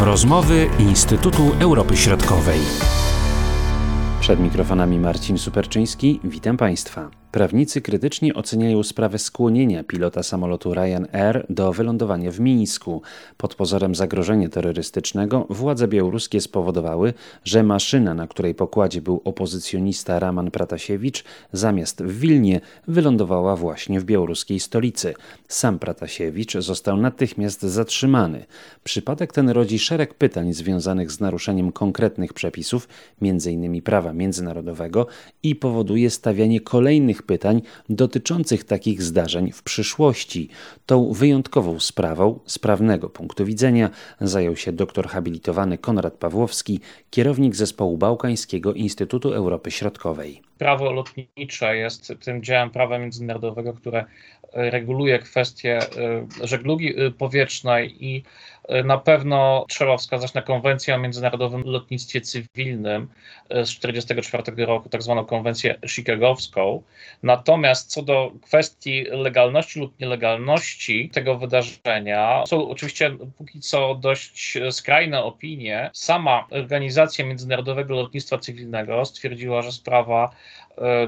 Rozmowy Instytutu Europy Środkowej. Przed mikrofonami Marcin Superczyński. Witam Państwa. Prawnicy krytycznie oceniają sprawę skłonienia pilota samolotu Ryanair do wylądowania w Mińsku. Pod pozorem zagrożenia terrorystycznego władze białoruskie spowodowały, że maszyna, na której pokładzie był opozycjonista Raman Pratasiewicz, zamiast w Wilnie wylądowała właśnie w białoruskiej stolicy. Sam Pratasiewicz został natychmiast zatrzymany. Przypadek ten rodzi szereg pytań związanych z naruszeniem konkretnych przepisów, m.in. prawa międzynarodowego i powoduje stawianie kolejnych pytań dotyczących takich zdarzeń w przyszłości. Tą wyjątkową sprawą, z prawnego punktu widzenia, zajął się doktor habilitowany Konrad Pawłowski, kierownik zespołu Bałkańskiego Instytutu Europy Środkowej. Prawo lotnicze jest tym działem prawa międzynarodowego, które reguluje kwestie e, żeglugi e, powietrznej i na pewno trzeba wskazać na konwencję o międzynarodowym lotnictwie cywilnym z 1944 roku, tak zwaną konwencję chicagowską. Natomiast co do kwestii legalności lub nielegalności tego wydarzenia, są oczywiście póki co dość skrajne opinie. Sama Organizacja Międzynarodowego Lotnictwa Cywilnego stwierdziła, że sprawa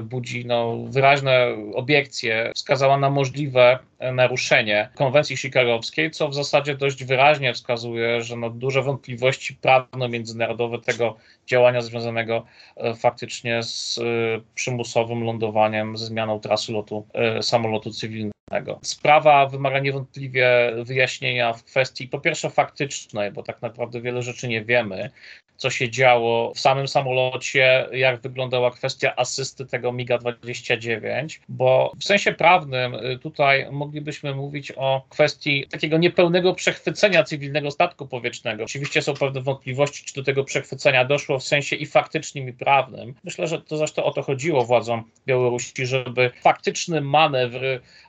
budzi no, wyraźne obiekcje, wskazała na możliwe naruszenie konwencji chicagowskiej, co w zasadzie dość wyraźnie wskazuje, że no, duże wątpliwości prawno-międzynarodowe tego działania związanego e, faktycznie z e, przymusowym lądowaniem, ze zmianą trasy lotu e, samolotu cywilnego. Sprawa wymaga niewątpliwie wyjaśnienia w kwestii po pierwsze faktycznej, bo tak naprawdę wiele rzeczy nie wiemy, co się działo w samym samolocie, jak wyglądała kwestia asysty tego MiGa-29, bo w sensie prawnym y, tutaj moglibyśmy mówić o kwestii takiego niepełnego przechwycenia cywilnego statku powietrznego. Oczywiście są pewne wątpliwości, czy do tego przechwycenia doszło w sensie i faktycznym, i prawnym. Myślę, że to zresztą o to chodziło władzom Białorusi, żeby faktyczny manewr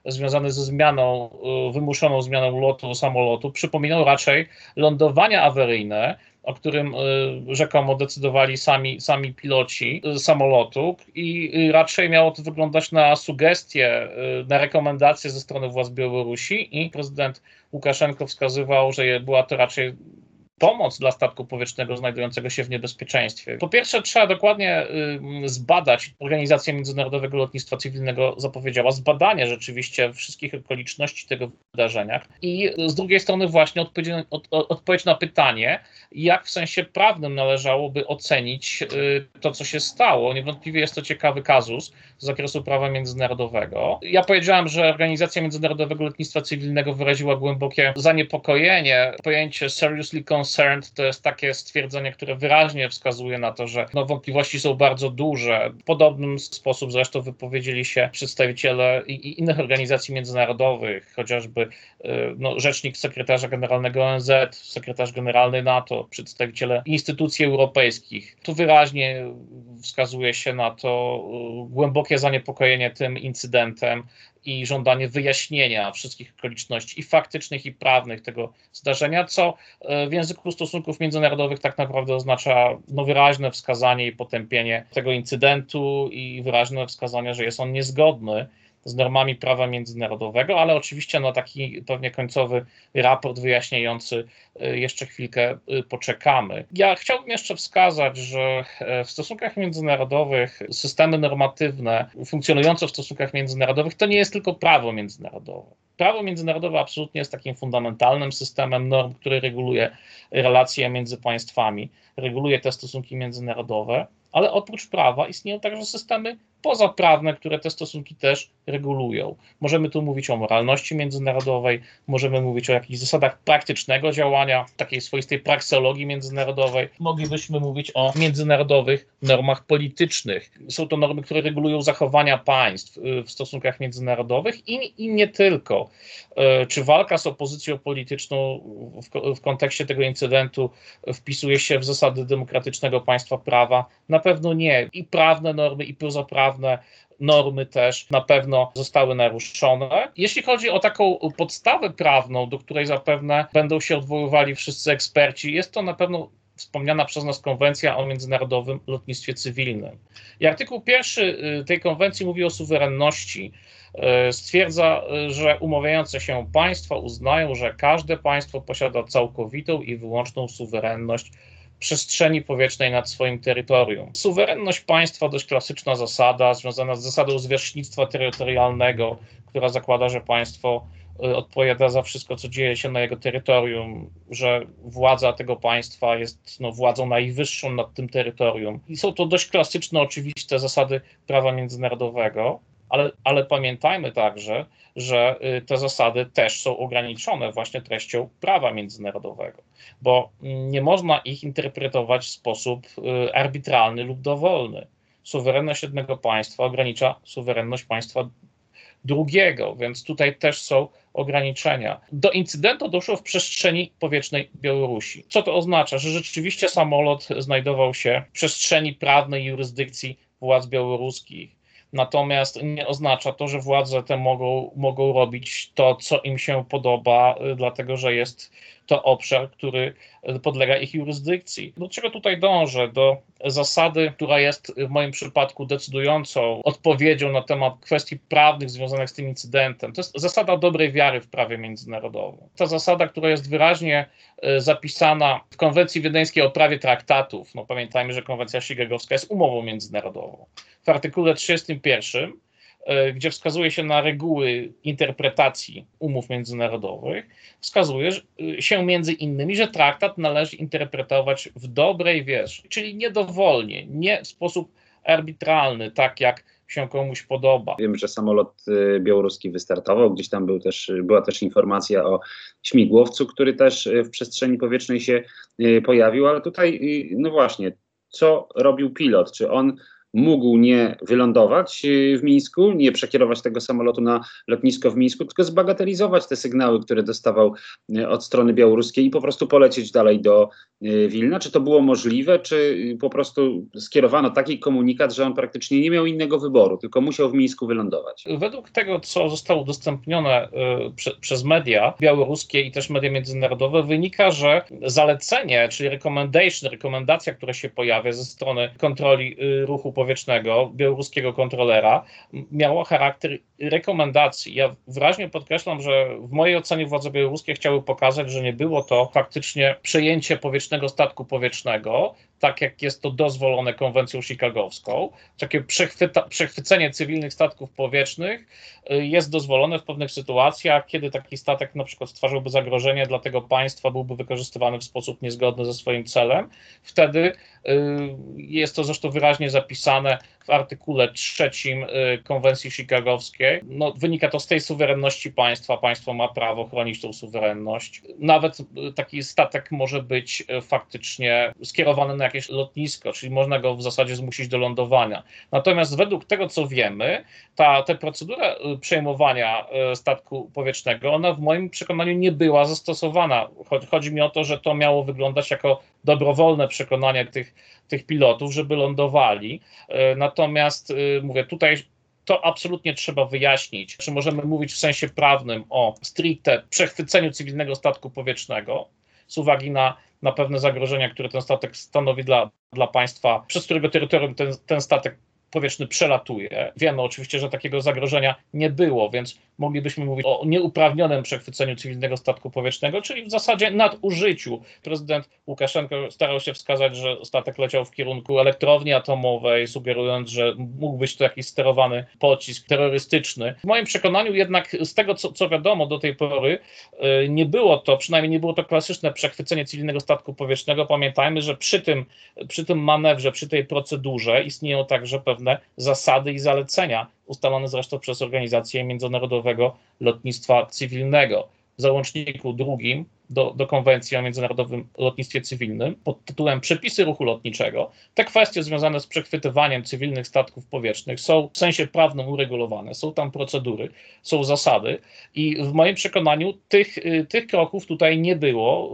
związany ze zmianą, y, wymuszoną zmianą lotu samolotu przypominał raczej lądowania awaryjne, o którym y, rzekomo decydowali sami, sami piloci y, samolotu i raczej miało to wyglądać na sugestie, na rekomendacje ze strony władz Białorusi i prezydent Łukaszenko wskazywał, że była to raczej pomoc dla statku powietrznego znajdującego się w niebezpieczeństwie. Po pierwsze, trzeba dokładnie y, zbadać, Organizacja Międzynarodowego Lotnictwa Cywilnego zapowiedziała zbadanie rzeczywiście wszystkich okoliczności tego wydarzenia i z drugiej strony właśnie odpowiedź, od, odpowiedź na pytanie, jak w sensie prawnym należałoby ocenić y, to, co się stało. Niewątpliwie jest to ciekawy kazus z zakresu prawa międzynarodowego. Ja powiedziałem, że Organizacja Międzynarodowego Lotnictwa Cywilnego wyraziła głębokie zaniepokojenie. Pojęcie seriously concerned concerned to jest takie stwierdzenie, które wyraźnie wskazuje na to, że no, wątpliwości są bardzo duże. W podobnym sposób zresztą wypowiedzieli się przedstawiciele i, i innych organizacji międzynarodowych, chociażby y, no, rzecznik sekretarza generalnego ONZ, sekretarz generalny NATO, przedstawiciele instytucji europejskich. Tu wyraźnie wskazuje się na to y, głębokie zaniepokojenie tym incydentem i żądanie wyjaśnienia wszystkich okoliczności i faktycznych, i prawnych tego zdarzenia, co e, w języku stosunków międzynarodowych tak naprawdę oznacza no, wyraźne wskazanie i potępienie tego incydentu i wyraźne wskazanie, że jest on niezgodny z normami prawa międzynarodowego, ale oczywiście na taki pewnie końcowy raport wyjaśniający y, jeszcze chwilkę y, poczekamy. Ja chciałbym jeszcze wskazać, że e, w stosunkach międzynarodowych systemy normatywne funkcjonujące w stosunkach międzynarodowych to nie jest tylko prawo międzynarodowe. Prawo międzynarodowe absolutnie jest takim fundamentalnym systemem norm, który reguluje relacje między państwami, reguluje te stosunki międzynarodowe, ale oprócz prawa istnieją także systemy pozaprawne, które te stosunki też regulują. Możemy tu mówić o moralności międzynarodowej, możemy mówić o jakichś zasadach praktycznego działania, takiej swoistej prakseologii międzynarodowej. Moglibyśmy mówić o międzynarodowych normach politycznych. Są to normy, które regulują zachowania państw y, w stosunkach międzynarodowych i, i nie tylko. Y, czy walka z opozycją polityczną w, w kontekście tego incydentu wpisuje się w zasady demokratycznego państwa prawa? Na pewno nie. I prawne normy, i pozaprawne prawne, normy też na pewno zostały naruszone. Jeśli chodzi o taką podstawę prawną, do której zapewne będą się odwoływali wszyscy eksperci, jest to na pewno wspomniana przez nas konwencja o międzynarodowym lotnictwie cywilnym. I artykuł pierwszy y, tej konwencji mówi o suwerenności stwierdza, że umawiające się państwa uznają, że każde państwo posiada całkowitą i wyłączną suwerenność przestrzeni powietrznej nad swoim terytorium. Suwerenność państwa dość klasyczna zasada, związana z zasadą zwierzchnictwa terytorialnego, która zakłada, że państwo y, odpowiada za wszystko, co dzieje się na jego terytorium, że władza tego państwa jest no, władzą najwyższą nad tym terytorium. I są to dość klasyczne, oczywiste zasady prawa międzynarodowego, ale, ale pamiętajmy także, że y, te zasady też są ograniczone właśnie treścią prawa międzynarodowego, bo nie można ich interpretować w sposób y, arbitralny lub dowolny. Suwerenność jednego państwa ogranicza suwerenność państwa drugiego, więc tutaj też są ograniczenia. Do incydentu doszło w przestrzeni powietrznej Białorusi. Co to oznacza? Że rzeczywiście samolot znajdował się w przestrzeni prawnej jurysdykcji władz białoruskich Natomiast nie oznacza to, że władze te mogą, mogą robić to, co im się podoba, y, dlatego że jest to obszar, który podlega ich jurysdykcji. Do czego tutaj dążę? Do zasady, która jest w moim przypadku decydującą odpowiedzią na temat kwestii prawnych związanych z tym incydentem. To jest zasada dobrej wiary w prawie międzynarodowym. Ta zasada, która jest wyraźnie e, zapisana w konwencji wiedeńskiej o prawie traktatów. No pamiętajmy, że konwencja chicagowska jest umową międzynarodową. W artykule 31 E, gdzie wskazuje się na reguły interpretacji umów międzynarodowych, wskazuje e, się między innymi, że traktat należy interpretować w dobrej wierze, czyli niedowolnie, nie w sposób arbitralny, tak jak się komuś podoba. Wiem, że samolot e, białoruski wystartował, gdzieś tam był też, była też informacja o śmigłowcu, który też w przestrzeni powietrznej się pojawił, ale tutaj, no właśnie, co robił pilot? Czy on mógł nie wylądować y, w Mińsku, nie przekierować tego samolotu na lotnisko w Mińsku, tylko zbagatelizować te sygnały, które dostawał y, od strony białoruskiej i po prostu polecieć dalej do Wilna. Czy to było możliwe, czy po prostu skierowano taki komunikat, że on praktycznie nie miał innego wyboru, tylko musiał w Mińsku wylądować? Według tego, co zostało udostępnione prze, przez media białoruskie i też media międzynarodowe, wynika, że zalecenie, czyli recommendation, rekomendacja, która się pojawia ze strony kontroli ruchu powietrznego białoruskiego kontrolera miało charakter rekomendacji. Ja wyraźnie podkreślam, że w mojej ocenie władze białoruskie chciały pokazać, że nie było to faktycznie przejęcie powietrznego statku powietrznego, tak jak jest to dozwolone konwencją chicagowską. Takie przechwycenie cywilnych statków powietrznych y, jest dozwolone w pewnych sytuacjach, kiedy taki statek na przykład stwarzałby zagrożenie dla tego państwa, byłby wykorzystywany w sposób niezgodny ze swoim celem. Wtedy y, jest to zresztą wyraźnie zapisane w artykule trzecim y, konwencji chicagowskiej. No, wynika to z tej suwerenności państwa. Państwo ma prawo chronić tą suwerenność. Nawet y, taki statek może być y, faktycznie skierowany na jakieś lotnisko, czyli można go w zasadzie zmusić do lądowania. Natomiast według tego, co wiemy, ta, ta procedura przejmowania statku powietrznego, ona w moim przekonaniu nie była zastosowana. Chodzi mi o to, że to miało wyglądać jako dobrowolne przekonanie tych, tych pilotów, żeby lądowali. E, natomiast e, mówię, tutaj to absolutnie trzeba wyjaśnić. Czy możemy mówić w sensie prawnym o stricte przechwyceniu cywilnego statku powietrznego z uwagi na, na pewne zagrożenia, które ten statek stanowi dla, dla państwa, przez którego terytorium ten, ten statek powietrzny przelatuje. Wiemy oczywiście, że takiego zagrożenia nie było, więc moglibyśmy mówić o nieuprawnionym przechwyceniu cywilnego statku powietrznego, czyli w zasadzie nadużyciu. Prezydent Łukaszenko starał się wskazać, że statek leciał w kierunku elektrowni atomowej, sugerując, że mógł być to jakiś sterowany pocisk terrorystyczny. W moim przekonaniu jednak z tego, co, co wiadomo do tej pory, y, nie było to, przynajmniej nie było to klasyczne przechwycenie cywilnego statku powietrznego. Pamiętajmy, że przy tym, przy tym manewrze, przy tej procedurze istnieją także pewne zasady i zalecenia ustalone zresztą przez Organizację Międzynarodowego Lotnictwa Cywilnego. W załączniku drugim do, do konwencji o międzynarodowym lotnictwie cywilnym pod tytułem Przepisy ruchu lotniczego. Te kwestie związane z przechwytywaniem cywilnych statków powietrznych są w sensie prawnym uregulowane, są tam procedury, są zasady i w moim przekonaniu tych, y, tych kroków tutaj nie było.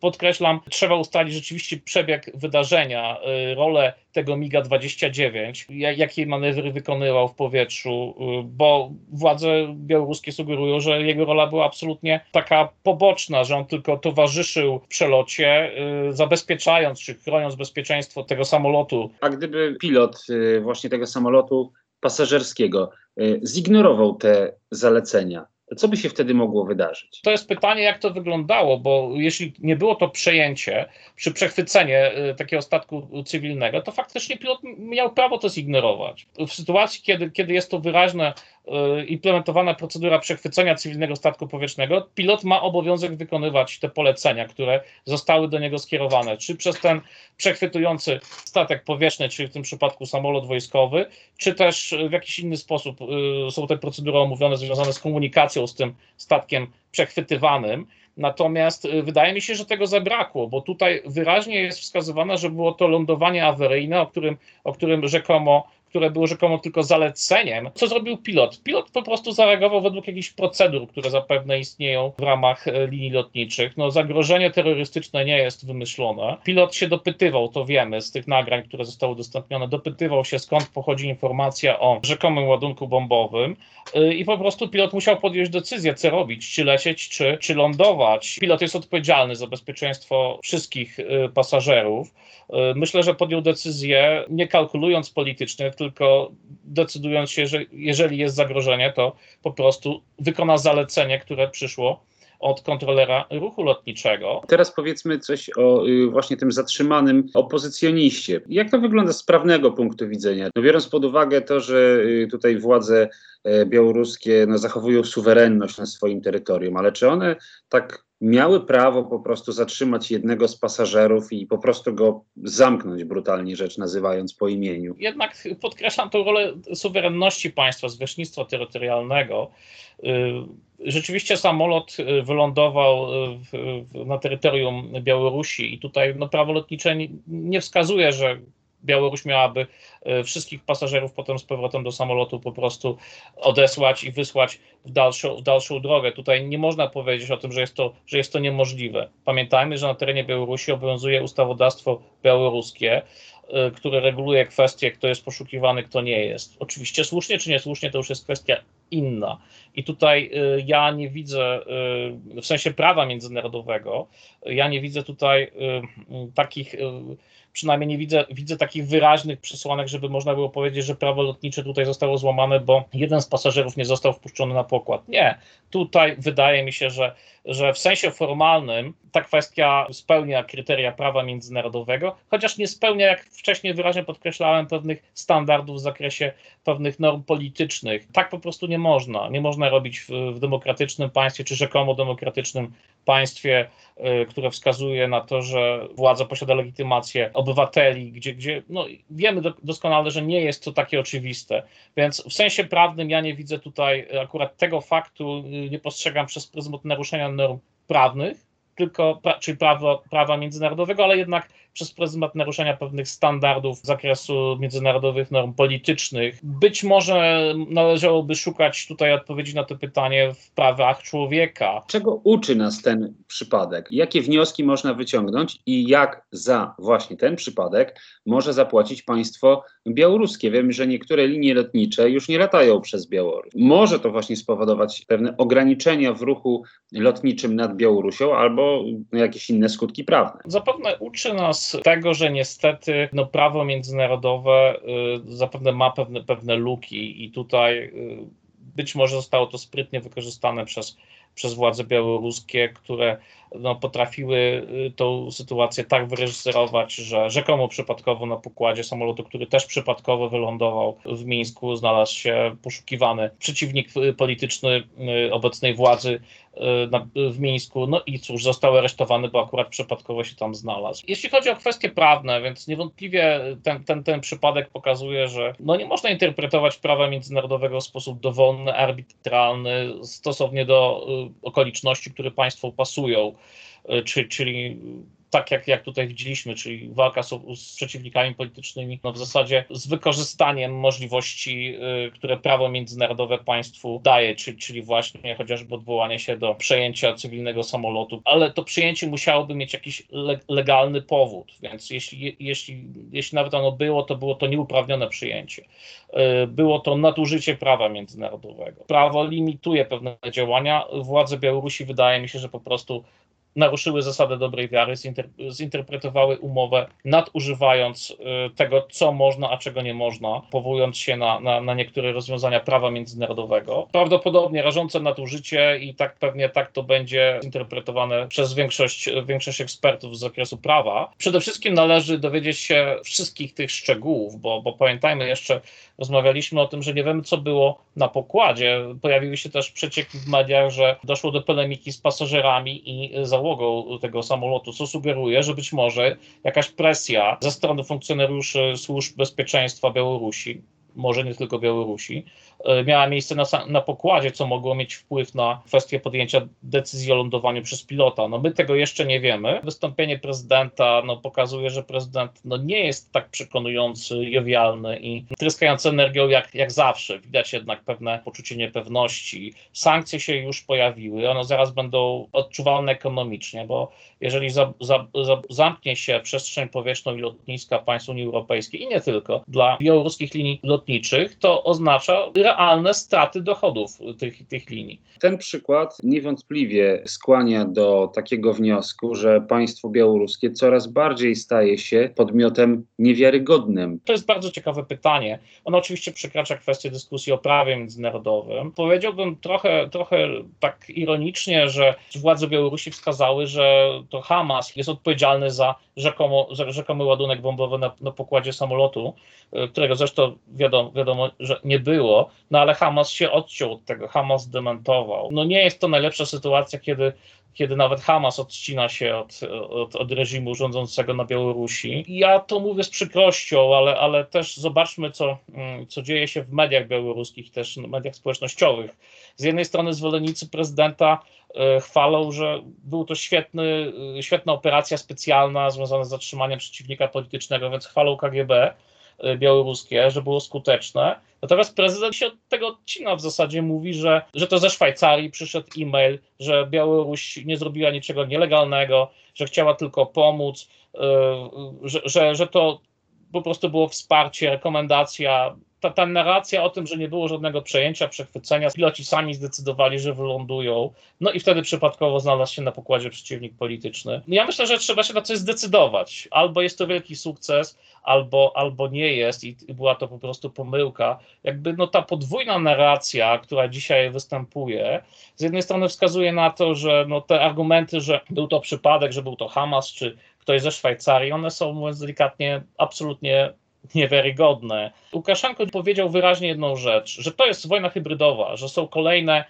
Podkreślam, trzeba ustalić rzeczywiście przebieg wydarzenia, y, rolę tego MIGA-29, jakie manewry wykonywał w powietrzu, y, bo władze białoruskie sugerują, że jego rola była absolutnie taka poboczna, że on tylko towarzyszył w przelocie, y, zabezpieczając czy chroniąc bezpieczeństwo tego samolotu. A gdyby pilot y, właśnie tego samolotu pasażerskiego zignorował te zalecenia, co by się wtedy mogło wydarzyć? To jest pytanie, jak to wyglądało, bo jeśli nie było to przejęcie, przy przechwycenie y, takiego statku cywilnego, to faktycznie pilot miał prawo to zignorować. W sytuacji, kiedy, kiedy jest to wyraźne Y, implementowana procedura przechwycenia cywilnego statku powietrznego, pilot ma obowiązek wykonywać te polecenia, które zostały do niego skierowane, czy przez ten przechwytujący statek powietrzny, czyli w tym przypadku samolot wojskowy, czy też w jakiś inny sposób y, są te procedury omówione związane z komunikacją z tym statkiem przechwytywanym. Natomiast y, wydaje mi się, że tego zabrakło, bo tutaj wyraźnie jest wskazywane, że było to lądowanie awaryjne, o którym, o którym rzekomo które było rzekomo tylko zaleceniem, co zrobił pilot? Pilot po prostu zareagował według jakichś procedur, które zapewne istnieją w ramach e, linii lotniczych. No, zagrożenie terrorystyczne nie jest wymyślone. Pilot się dopytywał, to wiemy z tych nagrań, które zostały udostępnione, dopytywał się skąd pochodzi informacja o rzekomym ładunku bombowym e, i po prostu pilot musiał podjąć decyzję, co robić, czy lecieć, czy, czy lądować. Pilot jest odpowiedzialny za bezpieczeństwo wszystkich e, pasażerów. Myślę, że podjął decyzję, nie kalkulując politycznie, tylko decydując się, że jeżeli jest zagrożenie, to po prostu wykona zalecenie, które przyszło od kontrolera ruchu lotniczego. Teraz powiedzmy coś o y, właśnie tym zatrzymanym opozycjoniście. Jak to wygląda z prawnego punktu widzenia? No biorąc pod uwagę to, że y, tutaj władze e, białoruskie no, zachowują suwerenność na swoim terytorium, ale czy one tak miały prawo po prostu zatrzymać jednego z pasażerów i po prostu go zamknąć, brutalnie rzecz nazywając po imieniu. Jednak podkreślam tę rolę suwerenności państwa, zwierzchnictwa terytorialnego. Y, rzeczywiście samolot y, wylądował y, w, w, na terytorium Białorusi i tutaj no, prawo lotnicze nie, nie wskazuje, że Białoruś miałaby e, wszystkich pasażerów potem z powrotem do samolotu po prostu odesłać i wysłać w dalszą, w dalszą drogę. Tutaj nie można powiedzieć o tym, że jest, to, że jest to niemożliwe. Pamiętajmy, że na terenie Białorusi obowiązuje ustawodawstwo białoruskie, e, które reguluje kwestie, kto jest poszukiwany, kto nie jest. Oczywiście słusznie czy niesłusznie to już jest kwestia inna. I tutaj e, ja nie widzę, w sensie prawa międzynarodowego, ja nie widzę tutaj takich przynajmniej nie widzę, widzę takich wyraźnych przesłanek, żeby można było powiedzieć, że prawo lotnicze tutaj zostało złamane, bo jeden z pasażerów nie został wpuszczony na pokład. Nie. Tutaj wydaje mi się, że, że w sensie formalnym ta kwestia spełnia kryteria prawa międzynarodowego, chociaż nie spełnia, jak wcześniej wyraźnie podkreślałem, pewnych standardów w zakresie pewnych norm politycznych. Tak po prostu nie można. Nie można robić w, w demokratycznym państwie, czy rzekomo demokratycznym państwie, y, które wskazuje na to, że władza posiada legitymację obywateli, gdzie, gdzie no, wiemy doskonale, że nie jest to takie oczywiste. Więc w sensie prawnym ja nie widzę tutaj akurat tego faktu, nie postrzegam przez pryzmat naruszenia norm prawnych, tylko, czyli prawo, prawa międzynarodowego, ale jednak przez pryzmat naruszenia pewnych standardów z zakresu międzynarodowych norm politycznych. Być może należałoby szukać tutaj odpowiedzi na to pytanie w prawach człowieka. Czego uczy nas ten przypadek? Jakie wnioski można wyciągnąć i jak za właśnie ten przypadek może zapłacić państwo białoruskie? Wiemy, że niektóre linie lotnicze już nie latają przez Białoruś. Może to właśnie spowodować pewne ograniczenia w ruchu lotniczym nad Białorusią albo jakieś inne skutki prawne. Zapewne uczy nas tego, że niestety no, prawo międzynarodowe y, zapewne ma pewne, pewne luki i tutaj y, być może zostało to sprytnie wykorzystane przez, przez władze białoruskie, które no, potrafiły y, tą sytuację tak wyreżyserować, że rzekomo przypadkowo na pokładzie samolotu, który też przypadkowo wylądował w Mińsku, znalazł się poszukiwany przeciwnik polityczny obecnej władzy w Mińsku, no i cóż, został aresztowany, bo akurat przypadkowo się tam znalazł. Jeśli chodzi o kwestie prawne, więc niewątpliwie ten, ten, ten przypadek pokazuje, że no nie można interpretować prawa międzynarodowego w sposób dowolny, arbitralny, stosownie do y, okoliczności, które państwu pasują, y, czyli, czyli tak jak, jak tutaj widzieliśmy, czyli walka z, z przeciwnikami politycznymi, no w zasadzie z wykorzystaniem możliwości, y, które prawo międzynarodowe państwu daje, czyli, czyli właśnie chociażby odwołanie się do przejęcia cywilnego samolotu, ale to przyjęcie musiałoby mieć jakiś le, legalny powód, więc jeśli, jeśli, jeśli nawet ono było, to było to nieuprawnione przyjęcie. Y, było to nadużycie prawa międzynarodowego. Prawo limituje pewne działania. Władze Białorusi wydaje mi się, że po prostu naruszyły zasadę dobrej wiary, zinterpretowały umowę, nadużywając y, tego, co można, a czego nie można, powołując się na, na, na niektóre rozwiązania prawa międzynarodowego. Prawdopodobnie rażące nadużycie i tak pewnie tak to będzie zinterpretowane przez większość, większość ekspertów z zakresu prawa. Przede wszystkim należy dowiedzieć się wszystkich tych szczegółów, bo, bo pamiętajmy jeszcze, rozmawialiśmy o tym, że nie wiemy, co było na pokładzie. Pojawiły się też przecieki w mediach, że doszło do polemiki z pasażerami i załogą tego samolotu, co sugeruje, że być może jakaś presja ze strony funkcjonariuszy służb bezpieczeństwa Białorusi może nie tylko Białorusi, e, miała miejsce na, na pokładzie, co mogło mieć wpływ na kwestię podjęcia decyzji o lądowaniu przez pilota. No my tego jeszcze nie wiemy. Wystąpienie prezydenta no, pokazuje, że prezydent no, nie jest tak przekonujący, jowialny i tryskający energią jak, jak zawsze. Widać jednak pewne poczucie niepewności. Sankcje się już pojawiły, one zaraz będą odczuwalne ekonomicznie, bo jeżeli za, za, za, zamknie się przestrzeń powietrzną i lotniska państw Unii Europejskiej i nie tylko dla białoruskich linii lotniczych, to oznacza realne straty dochodów tych, tych linii. Ten przykład niewątpliwie skłania do takiego wniosku, że państwo białoruskie coraz bardziej staje się podmiotem niewiarygodnym. To jest bardzo ciekawe pytanie. Ono oczywiście przekracza kwestię dyskusji o prawie międzynarodowym. Powiedziałbym trochę, trochę tak ironicznie, że władze Białorusi wskazały, że to Hamas jest odpowiedzialny za, rzekomo, za rzekomy ładunek bombowy na, na pokładzie samolotu, e, którego zresztą wiadomo, wiadomo, że nie było, no ale Hamas się odciął od tego, Hamas dementował. No nie jest to najlepsza sytuacja, kiedy kiedy nawet Hamas odcina się od, od, od, reżimu rządzącego na Białorusi. Ja to mówię z przykrością, ale, ale też zobaczmy, co, mm, co dzieje się w mediach białoruskich, też w mediach społecznościowych. Z jednej strony zwolennicy prezydenta e, chwalą, że był to świetny, e, świetna operacja specjalna związana z zatrzymaniem przeciwnika politycznego, więc chwalą KGB. E, białoruskie, że było skuteczne. Natomiast prezydent się od tego odcina, w zasadzie mówi, że, że to ze Szwajcarii przyszedł e-mail, że Białoruś nie zrobiła niczego nielegalnego, że chciała tylko pomóc, że, że, że to po prostu było wsparcie, rekomendacja ta, ta narracja o tym, że nie było żadnego przejęcia, przechwycenia, piloci sami zdecydowali, że wylądują, no i wtedy przypadkowo znalazł się na pokładzie przeciwnik polityczny. Ja myślę, że trzeba się na coś zdecydować. Albo jest to wielki sukces, albo, albo nie jest i, była to po prostu pomyłka. Jakby no ta podwójna narracja, która dzisiaj występuje, z jednej strony wskazuje na to, że no te argumenty, że był to przypadek, że był to Hamas, czy ktoś ze Szwajcarii, one są, mówiąc delikatnie, absolutnie niewiarygodne. Łukaszenko powiedział wyraźnie jedną rzecz, że to jest wojna hybrydowa, że są kolejne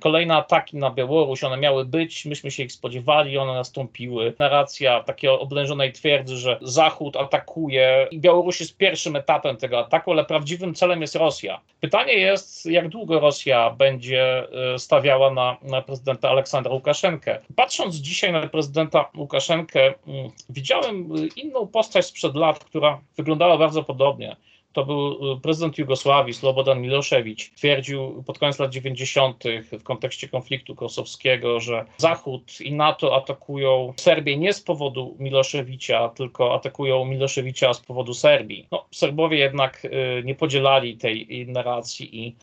kolejne ataki na Białoruś, one miały być, myśmy się ich spodziewali, one nastąpiły. Narracja takiej oblężonej twierdzy, że Zachód atakuje i Białoruś jest pierwszym etapem tego ataku, ale prawdziwym celem jest Rosja. Pytanie jest, jak długo Rosja będzie e, stawiała na, na prezydenta Aleksandra Łukaszenkę. Patrząc dzisiaj na prezydenta Łukaszenkę, mm, widziałem inną postać sprzed lat, która wyglądała bardzo podobnie to był y, prezydent Jugosławii, Slobodan Miloszewicz, twierdził pod koniec lat 90. w kontekście konfliktu kosowskiego, że Zachód i NATO atakują Serbię nie z powodu Miloszewicza, tylko atakują Miloszewicza z powodu Serbii. No, Serbowie jednak y, nie podzielali tej narracji i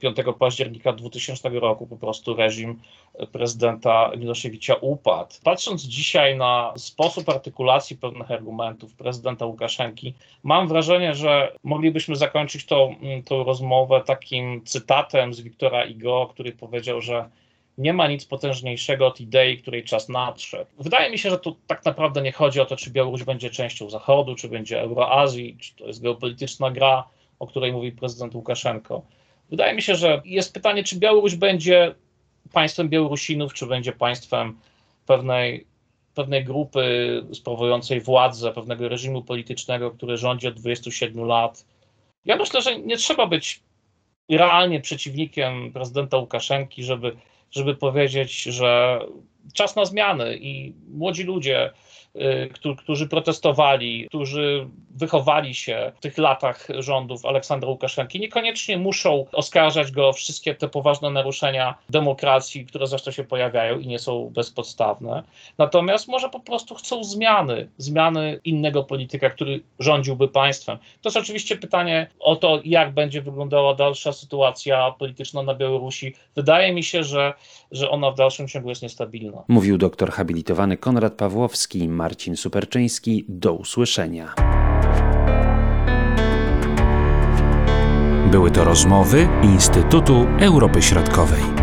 5 października 2000 roku po prostu reżim prezydenta Miloszewicza upadł. Patrząc dzisiaj na sposób artykulacji pewnych argumentów prezydenta Łukaszenki, mam wrażenie, że moglibyśmy zakończyć tą, tą rozmowę takim cytatem z Wiktora Igo, który powiedział, że nie ma nic potężniejszego od idei, której czas nadszedł. Wydaje mi się, że tu tak naprawdę nie chodzi o to, czy Białoruś będzie częścią Zachodu, czy będzie Euroazji, czy to jest geopolityczna gra, o której mówi prezydent Łukaszenko. Wydaje mi się, że jest pytanie, czy Białoruś będzie państwem Białorusinów, czy będzie państwem pewnej, pewnej grupy sprawującej władzę, pewnego reżimu politycznego, który rządzi od 27 lat. Ja myślę, że nie trzeba być realnie przeciwnikiem prezydenta Łukaszenki, żeby, żeby powiedzieć, że czas na zmiany i młodzi ludzie, Y, którzy protestowali, którzy wychowali się w tych latach rządów Aleksandra Łukaszenki, niekoniecznie muszą oskarżać go o wszystkie te poważne naruszenia demokracji, które zresztą się pojawiają i nie są bezpodstawne. Natomiast może po prostu chcą zmiany, zmiany innego polityka, który rządziłby państwem. To jest oczywiście pytanie o to, jak będzie wyglądała dalsza sytuacja polityczna na Białorusi. Wydaje mi się, że, że ona w dalszym ciągu jest niestabilna. Mówił doktor habilitowany Konrad Pawłowski, Marcin Superczyński. Do usłyszenia. Były to rozmowy Instytutu Europy Środkowej.